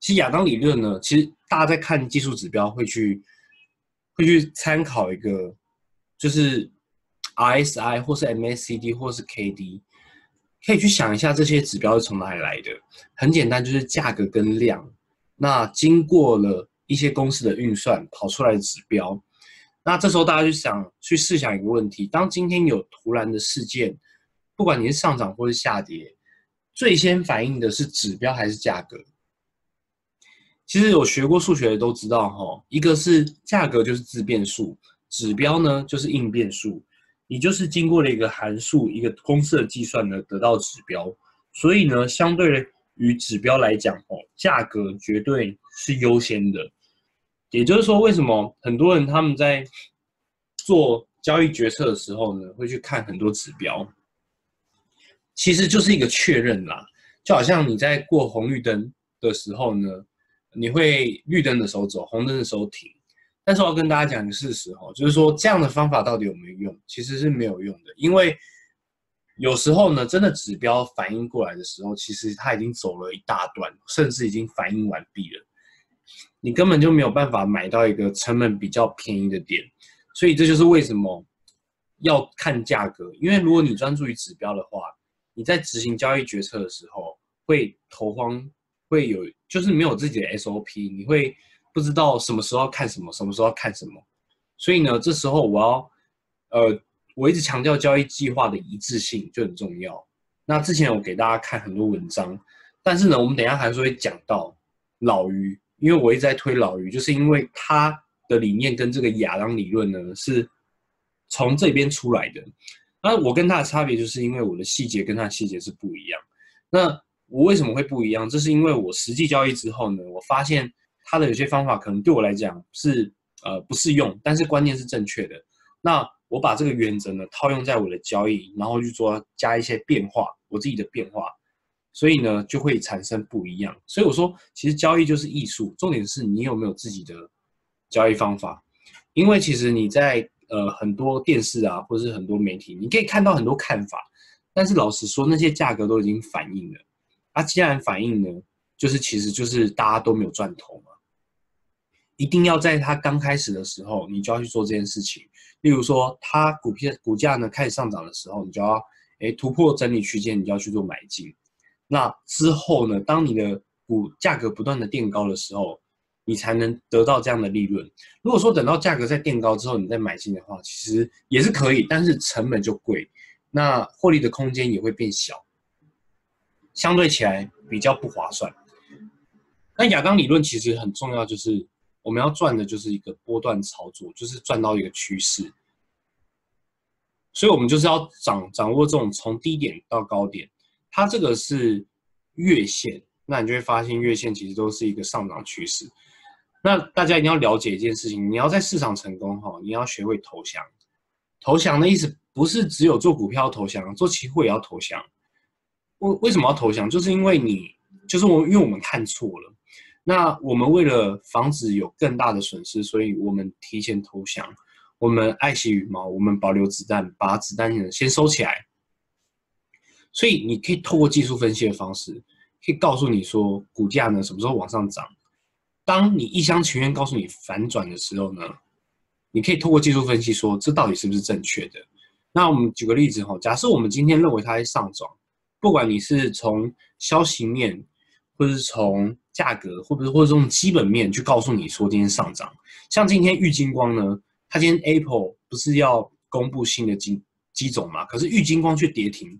其实亚当理论呢，其实大家在看技术指标会去会去参考一个，就是 RSI 或是 MACD 或是 KD，可以去想一下这些指标是从哪里来的。很简单，就是价格跟量，那经过了一些公司的运算跑出来的指标。那这时候大家就想去试想一个问题：当今天有突然的事件，不管你是上涨或是下跌，最先反映的是指标还是价格？其实有学过数学的都知道，哈，一个是价格就是自变数，指标呢就是应变数，也就是经过了一个函数、一个公式的计算呢得到指标。所以呢，相对于指标来讲，哦，价格绝对是优先的。也就是说，为什么很多人他们在做交易决策的时候呢，会去看很多指标？其实就是一个确认啦，就好像你在过红绿灯的时候呢。你会绿灯的时候走，红灯的时候停。但是我要跟大家讲一个事实哦，就是说这样的方法到底有没有用？其实是没有用的，因为有时候呢，真的指标反应过来的时候，其实它已经走了一大段，甚至已经反应完毕了。你根本就没有办法买到一个成本比较便宜的点。所以这就是为什么要看价格，因为如果你专注于指标的话，你在执行交易决策的时候会头慌。会有，就是没有自己的 SOP，你会不知道什么时候看什么，什么时候看什么。所以呢，这时候我要，呃，我一直强调交易计划的一致性就很重要。那之前我给大家看很多文章，但是呢，我们等下还是会讲到老于，因为我一直在推老于，就是因为他的理念跟这个亚当理论呢是从这边出来的。那我跟他的差别，就是因为我的细节跟他的细节是不一样。那我为什么会不一样？这是因为我实际交易之后呢，我发现他的有些方法可能对我来讲是呃不适用，但是观念是正确的。那我把这个原则呢套用在我的交易，然后去做加一些变化，我自己的变化，所以呢就会产生不一样。所以我说，其实交易就是艺术，重点是你有没有自己的交易方法。因为其实你在呃很多电视啊，或者是很多媒体，你可以看到很多看法，但是老实说，那些价格都已经反映了。它既然反应呢，就是其实就是大家都没有赚头嘛。一定要在它刚开始的时候，你就要去做这件事情。例如说，它股票股价呢开始上涨的时候，你就要诶突破整理区间，你就要去做买进。那之后呢，当你的股价格不断的垫高的时候，你才能得到这样的利润。如果说等到价格在垫高之后你再买进的话，其实也是可以，但是成本就贵，那获利的空间也会变小。相对起来比较不划算。那亚当理论其实很重要，就是我们要赚的就是一个波段操作，就是赚到一个趋势。所以我们就是要掌掌握这种从低点到高点，它这个是月线，那你就会发现月线其实都是一个上涨趋势。那大家一定要了解一件事情，你要在市场成功哈，你要学会投降。投降的意思不是只有做股票投降，做期货也要投降。为为什么要投降？就是因为你，就是我，因为我们看错了。那我们为了防止有更大的损失，所以我们提前投降。我们爱惜羽毛，我们保留子弹，把子弹先收起来。所以你可以透过技术分析的方式，可以告诉你说，股价呢什么时候往上涨。当你一厢情愿告诉你反转的时候呢，你可以透过技术分析说，这到底是不是正确的？那我们举个例子哈，假设我们今天认为它在上涨。不管你是从消息面，或是从价格，或者是或者从基本面去告诉你说今天上涨，像今天玉金光呢，它今天 Apple 不是要公布新的机机种嘛？可是玉金光却跌停，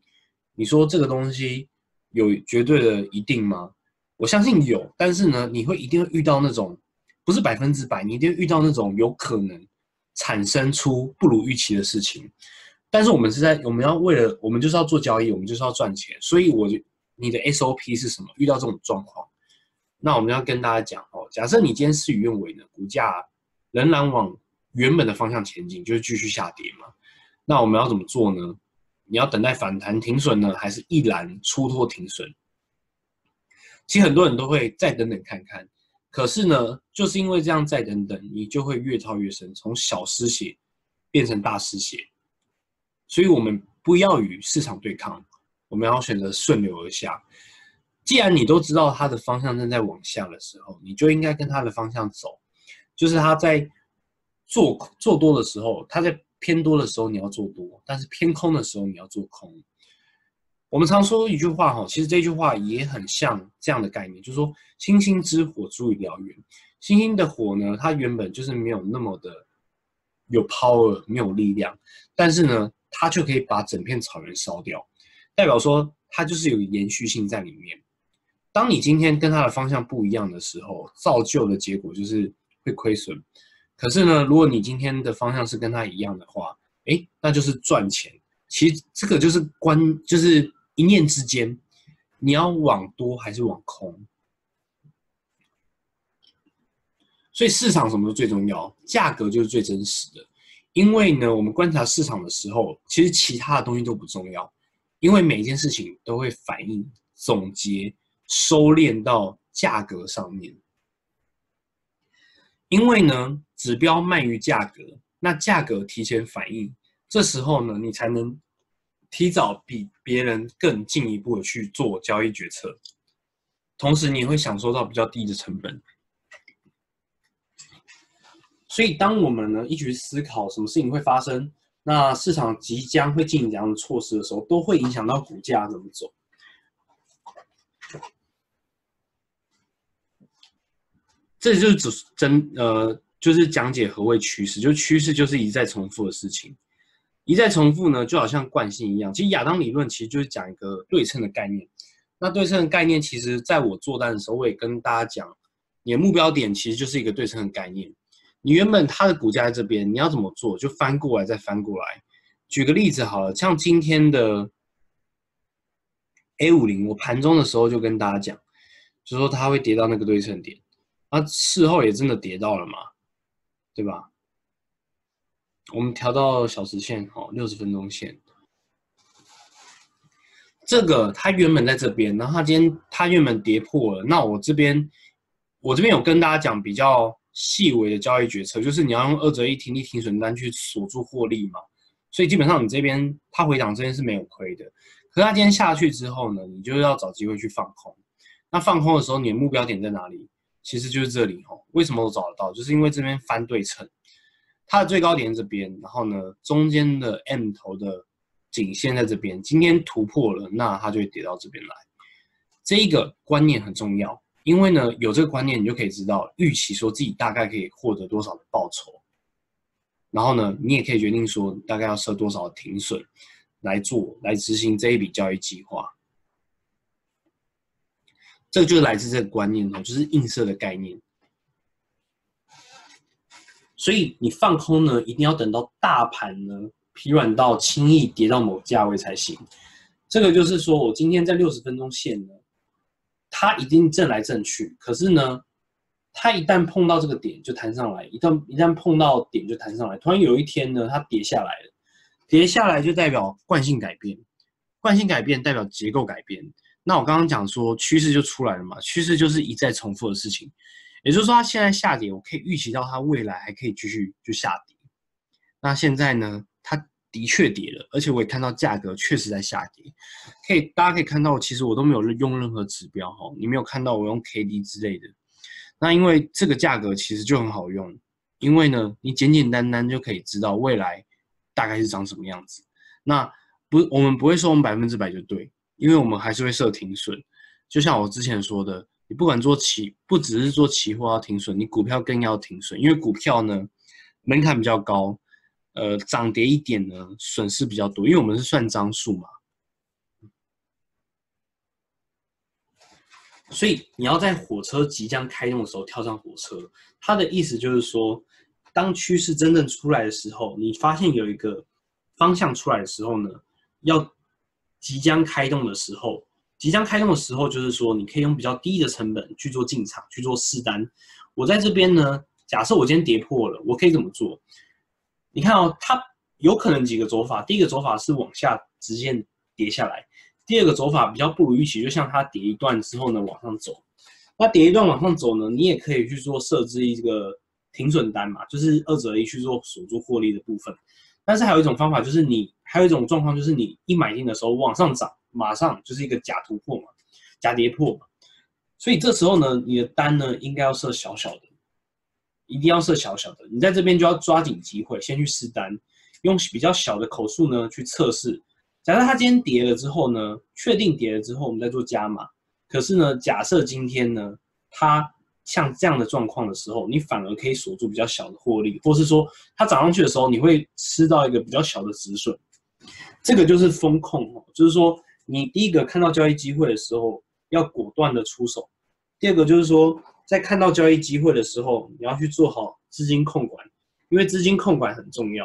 你说这个东西有绝对的一定吗？我相信有，但是呢，你会一定会遇到那种不是百分之百，你一定会遇到那种有可能产生出不如预期的事情。但是我们是在我们要为了我们就是要做交易，我们就是要赚钱，所以我就你的 SOP 是什么？遇到这种状况，那我们要跟大家讲哦，假设你今天事与愿违呢，股价仍然往原本的方向前进，就是继续下跌嘛，那我们要怎么做呢？你要等待反弹停损呢，还是一然出脱停损？其实很多人都会再等等看看，可是呢，就是因为这样再等等，你就会越套越深，从小失血变成大失血。所以，我们不要与市场对抗，我们要选择顺流而下。既然你都知道它的方向正在往下的时候，你就应该跟它的方向走，就是它在做做多的时候，它在偏多的时候你要做多，但是偏空的时候你要做空。我们常说一句话哈，其实这句话也很像这样的概念，就是说星星之火足以燎原。星星的火呢，它原本就是没有那么的有 power，没有力量，但是呢，它就可以把整片草原烧掉，代表说它就是有延续性在里面。当你今天跟它的方向不一样的时候，造就的结果就是会亏损。可是呢，如果你今天的方向是跟它一样的话，哎，那就是赚钱。其实这个就是关，就是一念之间，你要往多还是往空？所以市场什么是最重要？价格就是最真实的。因为呢，我们观察市场的时候，其实其他的东西都不重要，因为每一件事情都会反映、总结、收敛到价格上面。因为呢，指标慢于价格，那价格提前反应，这时候呢，你才能提早比别人更进一步的去做交易决策，同时你也会享受到比较低的成本。所以，当我们呢一直思考什么事情会发生，那市场即将会进行怎样的措施的时候，都会影响到股价怎么走。这就是只真呃，就是讲解何谓趋势。就趋势就是一再重复的事情，一再重复呢，就好像惯性一样。其实亚当理论其实就是讲一个对称的概念。那对称的概念，其实在我做单的时候，我也跟大家讲，你的目标点其实就是一个对称的概念。你原本它的股价在这边，你要怎么做？就翻过来再翻过来。举个例子好了，像今天的 A 五零，我盘中的时候就跟大家讲，就说它会跌到那个对称点，啊，事后也真的跌到了嘛，对吧？我们调到小时线，好，六十分钟线，这个它原本在这边，然后它今天它原本跌破了，那我这边我这边有跟大家讲比较。细微的交易决策就是你要用二折一停利停损单去锁住获利嘛，所以基本上你这边它回档这边是没有亏的，可是它今天下去之后呢，你就要找机会去放空。那放空的时候，你的目标点在哪里？其实就是这里哦。为什么我找得到？就是因为这边翻对称，它的最高点这边，然后呢中间的 M 头的颈线在这边，今天突破了，那它就会跌到这边来。这一个观念很重要。因为呢，有这个观念，你就可以知道预期说自己大概可以获得多少的报酬，然后呢，你也可以决定说大概要设多少停损来做来执行这一笔交易计划。这个就是来自这个观念哦，就是映射的概念。所以你放空呢，一定要等到大盘呢疲软到轻易跌到某价位才行。这个就是说我今天在六十分钟线呢。它一定震来震去，可是呢，它一旦碰到这个点就弹上来，一旦一旦碰到点就弹上来。突然有一天呢，它跌下来了，跌下来就代表惯性改变，惯性改变代表结构改变。那我刚刚讲说趋势就出来了嘛，趋势就是一再重复的事情，也就是说它现在下跌，我可以预期到它未来还可以继续就下跌。那现在呢，的确跌了，而且我也看到价格确实在下跌。可以，大家可以看到，其实我都没有用任何指标哈，你没有看到我用 K D 之类的。那因为这个价格其实就很好用，因为呢，你简简单单就可以知道未来大概是长什么样子。那不，我们不会说我们百分之百就对，因为我们还是会设停损。就像我之前说的，你不管做期，不只是做期货要停损，你股票更要停损，因为股票呢门槛比较高。呃，涨跌一点呢，损失比较多，因为我们是算张数嘛，所以你要在火车即将开动的时候跳上火车。它的意思就是说，当趋势真正出来的时候，你发现有一个方向出来的时候呢，要即将开动的时候，即将开动的时候，就是说你可以用比较低的成本去做进场去做试单。我在这边呢，假设我今天跌破了，我可以怎么做？你看哦，它有可能几个走法。第一个走法是往下直线跌下来，第二个走法比较不如预期，就像它跌一段之后呢往上走。那跌一段往上走呢，你也可以去做设置一个停损单嘛，就是二者一去做锁住获利的部分。但是还有一种方法，就是你还有一种状况，就是你一买进的时候往上涨，马上就是一个假突破嘛，假跌破嘛。所以这时候呢，你的单呢应该要设小小的，一定要设小小的。你在这边就要抓紧机会，先去试单，用比较小的口数呢去测试。假设它今天跌了之后呢，确定跌了之后，我们再做加码。可是呢，假设今天呢，它像这样的状况的时候，你反而可以锁住比较小的获利，或是说它涨上去的时候，你会吃到一个比较小的止损。这个就是风控哦，就是说你第一个看到交易机会的时候。要果断的出手。第二个就是说，在看到交易机会的时候，你要去做好资金控管，因为资金控管很重要。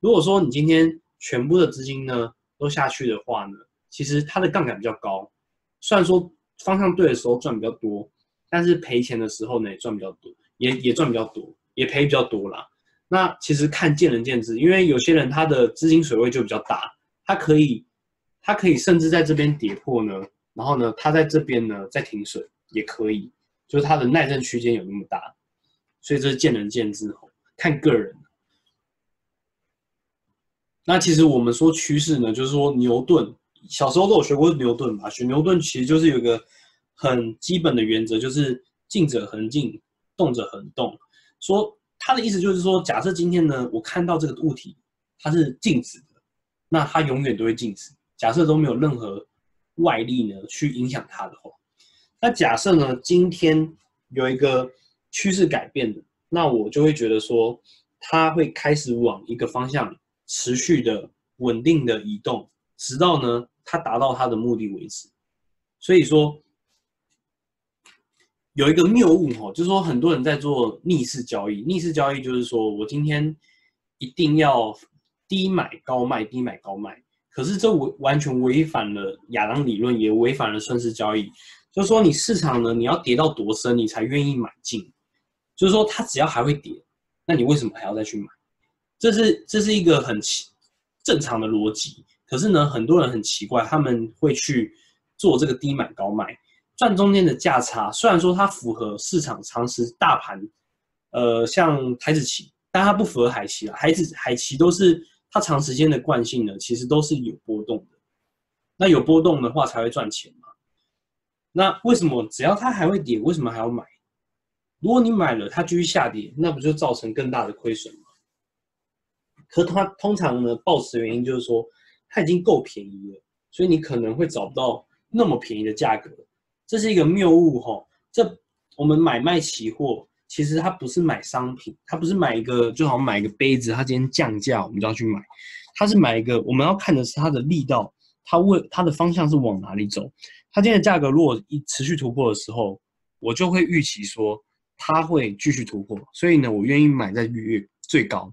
如果说你今天全部的资金呢都下去的话呢，其实它的杠杆比较高。虽然说方向对的时候赚比较多，但是赔钱的时候呢也赚比较多，也也赚比较多，也赔比较多啦。那其实看见仁见智，因为有些人他的资金水位就比较大，他可以，他可以甚至在这边跌破呢。然后呢，他在这边呢再停损也可以，就是它的耐震区间有那么大，所以这是见仁见智哦，看个人。那其实我们说趋势呢，就是说牛顿小时候都有学过牛顿吧？学牛顿其实就是有一个很基本的原则，就是静者恒静，动者恒动。说他的意思就是说，假设今天呢，我看到这个物体它是静止的，那它永远都会静止。假设都没有任何。外力呢去影响它的话，那假设呢今天有一个趋势改变的，那我就会觉得说它会开始往一个方向持续的稳定的移动，直到呢它达到它的目的为止。所以说有一个谬误哈，就是说很多人在做逆势交易，逆势交易就是说我今天一定要低买高卖，低买高卖。可是这违完全违反了亚当理论，也违反了顺势交易。就是说，你市场呢，你要跌到多深，你才愿意买进？就是说，它只要还会跌，那你为什么还要再去买？这是这是一个很奇正常的逻辑。可是呢，很多人很奇怪，他们会去做这个低买高卖，赚中间的价差。虽然说它符合市场常识，大盘，呃，像台子期，但它不符合海期啊。海子海期都是。它长时间的惯性呢，其实都是有波动的。那有波动的话才会赚钱。那为什么只要它还会跌，为什么还要买？如果你买了它继续下跌，那不就造成更大的亏损吗？可它通常呢，暴持的原因就是说它已经够便宜了，所以你可能会找不到那么便宜的价格。这是一个谬误哈。这我们买卖期货。其实它不是买商品，它不是买一个，就好像买一个杯子，它今天降价，我们就要去买。它是买一个，我们要看的是它的力道，它为它的方向是往哪里走。它今天的价格如果一持续突破的时候，我就会预期说它会继续突破，所以呢，我愿意买在越最高，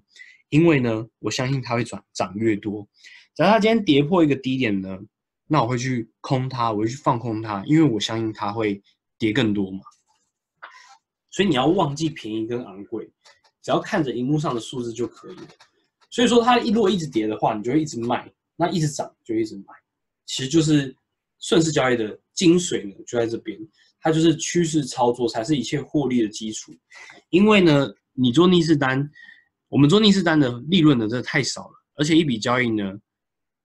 因为呢，我相信它会涨涨越多。假如它今天跌破一个低点呢，那我会去空它，我会去放空它，因为我相信它会跌更多嘛。所以你要忘记便宜跟昂贵，只要看着荧幕上的数字就可以了。所以说它一如果一直跌的话，你就会一直卖；那一直涨就一直买。其实就是顺势交易的精髓呢，就在这边。它就是趋势操作才是一切获利的基础。因为呢，你做逆势单，我们做逆势单的利润呢真的太少了，而且一笔交易呢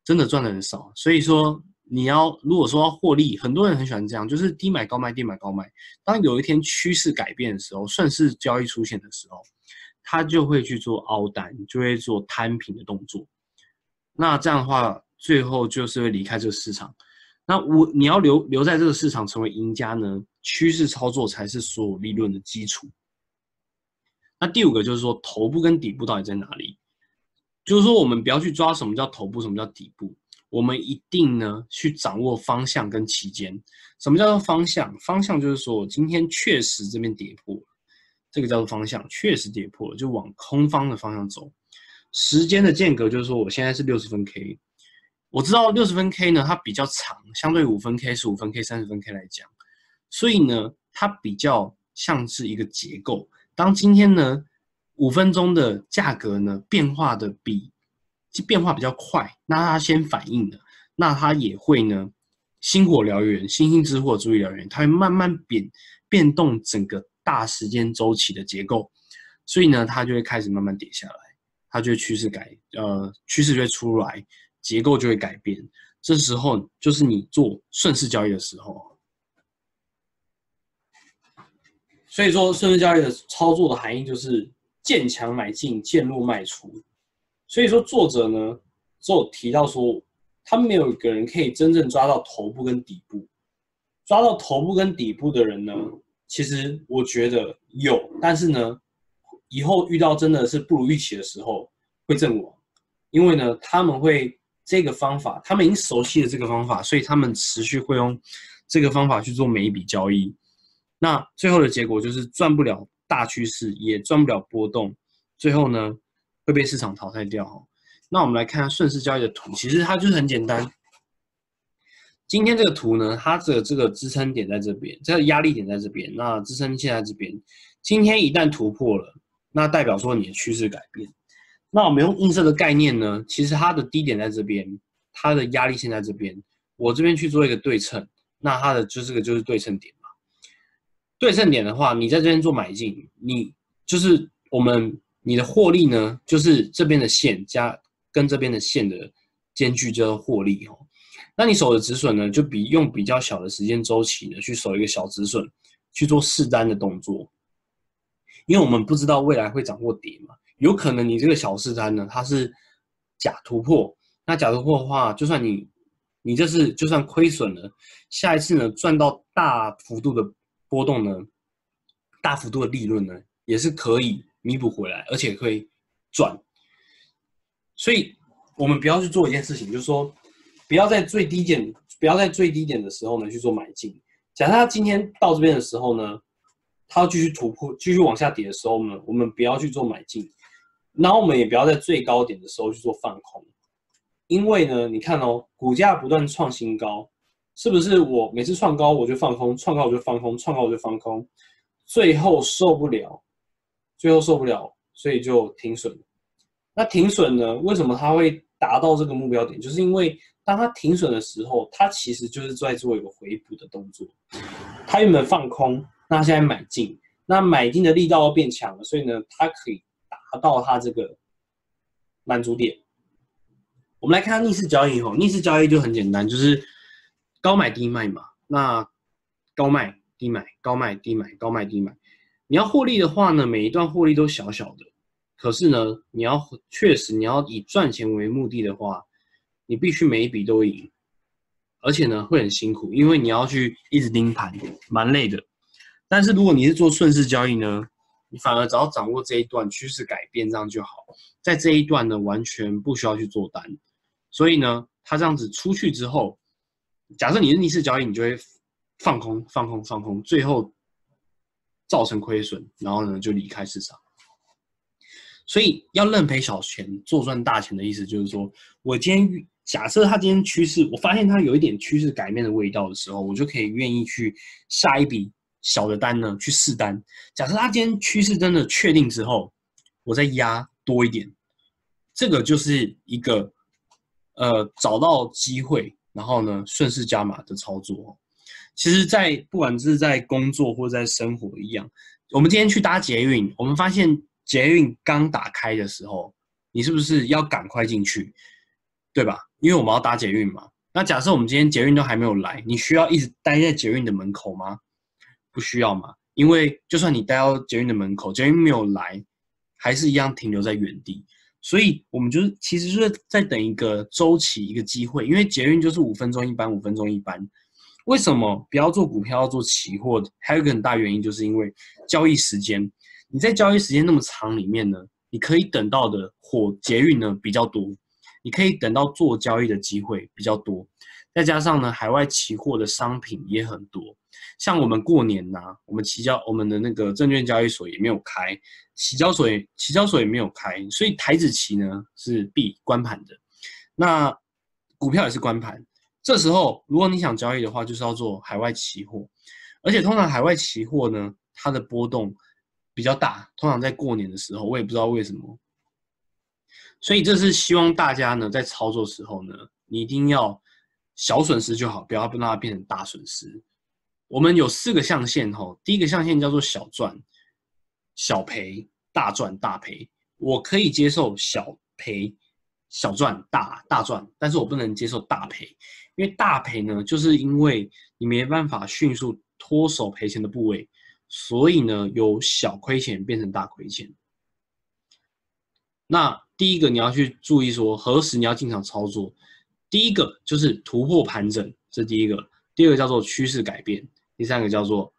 真的赚的很少。所以说。你要如果说要获利，很多人很喜欢这样，就是低买高卖，低买高卖。当有一天趋势改变的时候，顺势交易出现的时候，他就会去做凹单，就会做摊平的动作。那这样的话，最后就是会离开这个市场。那我你要留留在这个市场成为赢家呢？趋势操作才是所有利润的基础。那第五个就是说，头部跟底部到底在哪里？就是说，我们不要去抓什么叫头部，什么叫底部。我们一定呢去掌握方向跟期间。什么叫做方向？方向就是说，今天确实这边跌破，这个叫做方向，确实跌破了，就往空方的方向走。时间的间隔就是说，我现在是六十分 K，我知道六十分 K 呢，它比较长，相对五分 K、十五分 K、三十分 K 来讲，所以呢，它比较像是一个结构。当今天呢五分钟的价格呢变化的比变化比较快，那它先反应的，那它也会呢，星火燎原，星星之火足以燎原，它会慢慢变变动整个大时间周期的结构，所以呢，它就会开始慢慢跌下来，它就会趋势改，呃，趋势就会出来，结构就会改变，这时候就是你做顺势交易的时候，所以说顺势交易的操作的含义就是见强买进，见弱卖出。所以说作者呢，只有提到说，他没有一个人可以真正抓到头部跟底部。抓到头部跟底部的人呢，其实我觉得有，但是呢，以后遇到真的是不如预期的时候会阵亡，因为呢，他们会这个方法，他们已经熟悉了这个方法，所以他们持续会用这个方法去做每一笔交易。那最后的结果就是赚不了大趋势，也赚不了波动，最后呢会被市场淘汰掉。那我们来看顺势交易的图，其实它就是很简单。今天这个图呢，它的这个支撑点在这边，这个压力点在这边，那支撑线在这边。今天一旦突破了，那代表说你的趋势改变。那我们用映射的概念呢，其实它的低点在这边，它的压力线在这边，我这边去做一个对称，那它的就这个就是对称点嘛。对称点的话，你在这边做买进，你就是我们你的获利呢，就是这边的线加跟这边的线的间距叫做获利哦。那你守的止损呢，就比用比较小的时间周期呢，去守一个小止损，去做试单的动作。因为我们不知道未来会涨或跌嘛，有可能你这个小试单呢，它是假突破。那假突破的话，就算你你这是就算亏损了，下一次呢赚到大幅度的波动呢，大幅度的利润呢，也是可以弥补回来，而且可以赚。所以我们不要去做一件事情，就是说。不要在最低点，不要在最低点的时候呢去做买进。假设它今天到这边的时候呢，它要继续突破、继续往下跌的时候呢，我们不要去做买进。然后我们也不要在最高点的时候去做放空，因为呢，你看哦，股价不断创新高，是不是？我每次创高我就放空，创高我就放空，创高我就放空，最后受不了，最后受不了，所以就停损。那停损呢？为什么它会达到这个目标点？就是因为。当它停损的时候，它其实就是在做一个回补的动作。它原本放空，那现在买进，那买进的力道变强了，所以呢，它可以到它这个满足点。我们来看逆势交易哦，逆势交易就很简单，就是高买低卖嘛。那高卖低买，高卖低买，高卖低买。你要获利的话呢，每一段获利都小小的，可是呢，你要确实你要以赚钱为目的的话。你必须每一笔都赢，而且呢会很辛苦，因为你要去一直盯盘，蛮累的。但是如果你是做顺势交易呢，你反而只要掌握这一段趋势改变这样就好，在这一段呢完全不需要去做单。所以呢，它这样子出去之后，假设你是逆势交易，你就会放空、放空、放空，最后造成亏损，然后呢就离开市场。所以要认赔小钱做赚大钱的意思，就是说我今天。假设它今天趋势，我发现它有一点趋势改变的味道的时候，我就可以愿意去下一笔小的单呢，去试单。假设它今天趋势真的确定之后，我再压多一点，这个就是一个呃找到机会，然后呢顺势加码的操作。其实，在不管是在工作或在生活一样，我们今天去搭捷运，我们发现捷运刚打开的时候，你是不是要赶快进去？对吧？因为我们要搭捷运嘛。那假设我们今天捷运都还没有来，你需要一直待在捷运的门口吗？不需要嘛。因为就算你待到捷运的门口，捷运没有来，还是一样停留在原地。所以，我们就是其实就是在等一个周期、一个机会。因为捷运就是五分钟一班，五分钟一班。为什么不要做股票，要做期货？还有一个很大原因，就是因为交易时间。你在交易时间那么长里面呢，你可以等到的火捷运呢比较多。你可以等到做交易的机会比较多，再加上呢，海外期货的商品也很多。像我们过年呐，我们期交我们的那个证券交易所也没有开，期交所也期交所也没有开，所以台子期呢是闭关盘的。那股票也是关盘，这时候如果你想交易的话，就是要做海外期货，而且通常海外期货呢，它的波动比较大，通常在过年的时候，我也不知道为什么。所以这是希望大家呢，在操作时候呢，你一定要小损失就好，不要让它变成大损失。我们有四个象限哈，第一个象限叫做小赚、小赔、大赚、大赔。我可以接受小赔、小赚、大大赚，但是我不能接受大赔，因为大赔呢，就是因为你没办法迅速脱手赔钱的部位，所以呢，由小亏钱变成大亏钱。那第一个你要去注意说，何时你要进场操作？第一个就是突破盘整，这第一个；第二个叫做趋势改变；第三个叫做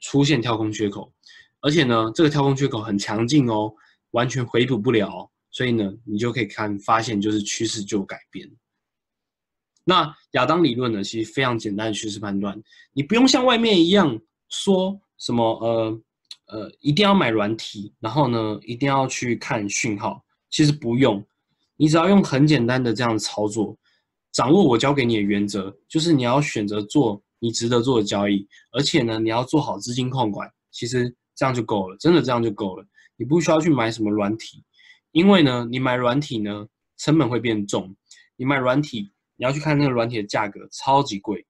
出现跳空缺口，而且呢，这个跳空缺口很强劲哦，完全回补不了，所以呢，你就可以看发现就是趋势就改变。那亚当理论呢，其实非常简单的趋势判断，你不用像外面一样说什么呃呃一定要买软体，然后呢一定要去看讯号，其实不用，你只要用很简单的这样操作，掌握我教给你的原则，就是你要选择做你值得做的交易，而且呢你要做好资金控管，其实这样就够了，真的这样就够了，你不需要去买什么软体，因为呢你买软体呢成本会变重，你买软体。你要去看那个软体的价格超级贵，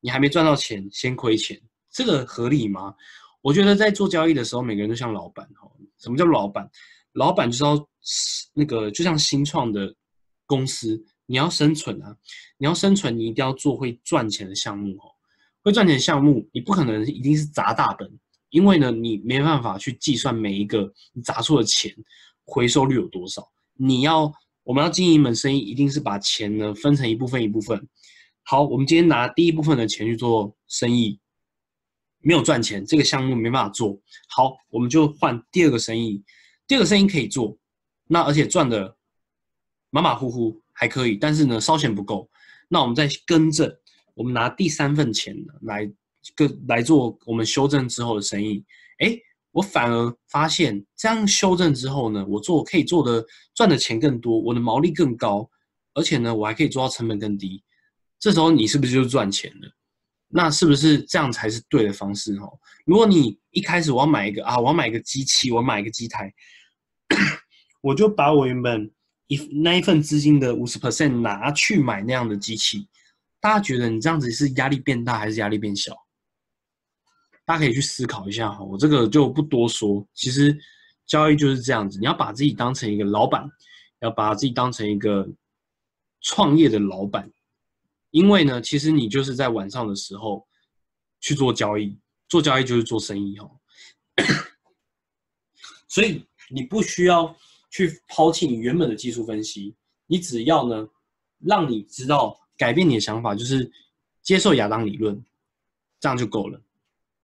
你还没赚到钱先亏钱，这个合理吗？我觉得在做交易的时候，每个人都像老板哈。什么叫老板？老板就是要那个就像新创的公司，你要生存啊，你要生存，你一定要做会赚钱的项目哦。会赚钱的项目，你不可能一定是砸大本，因为呢，你没办法去计算每一个你砸出的钱回收率有多少，你要。我们要经营一门生意，一定是把钱呢分成一部分一部分。好，我们今天拿第一部分的钱去做生意，没有赚钱，这个项目没办法做。好，我们就换第二个生意，第二个生意可以做，那而且赚的马马虎虎还可以，但是呢烧钱不够，那我们再更正，我们拿第三份钱来跟来做我们修正之后的生意，哎。我反而发现，这样修正之后呢，我做可以做的赚的钱更多，我的毛利更高，而且呢，我还可以做到成本更低。这时候你是不是就赚钱了？那是不是这样才是对的方式？哈，如果你一开始我要买一个啊，我要买一个机器，我要买一个机台，我就把我原本一那一份资金的五十 percent 拿去买那样的机器，大家觉得你这样子是压力变大还是压力变小？大家可以去思考一下哈，我这个就不多说。其实交易就是这样子，你要把自己当成一个老板，要把自己当成一个创业的老板，因为呢，其实你就是在晚上的时候去做交易，做交易就是做生意哈。所以你不需要去抛弃你原本的技术分析，你只要呢，让你知道改变你的想法，就是接受亚当理论，这样就够了。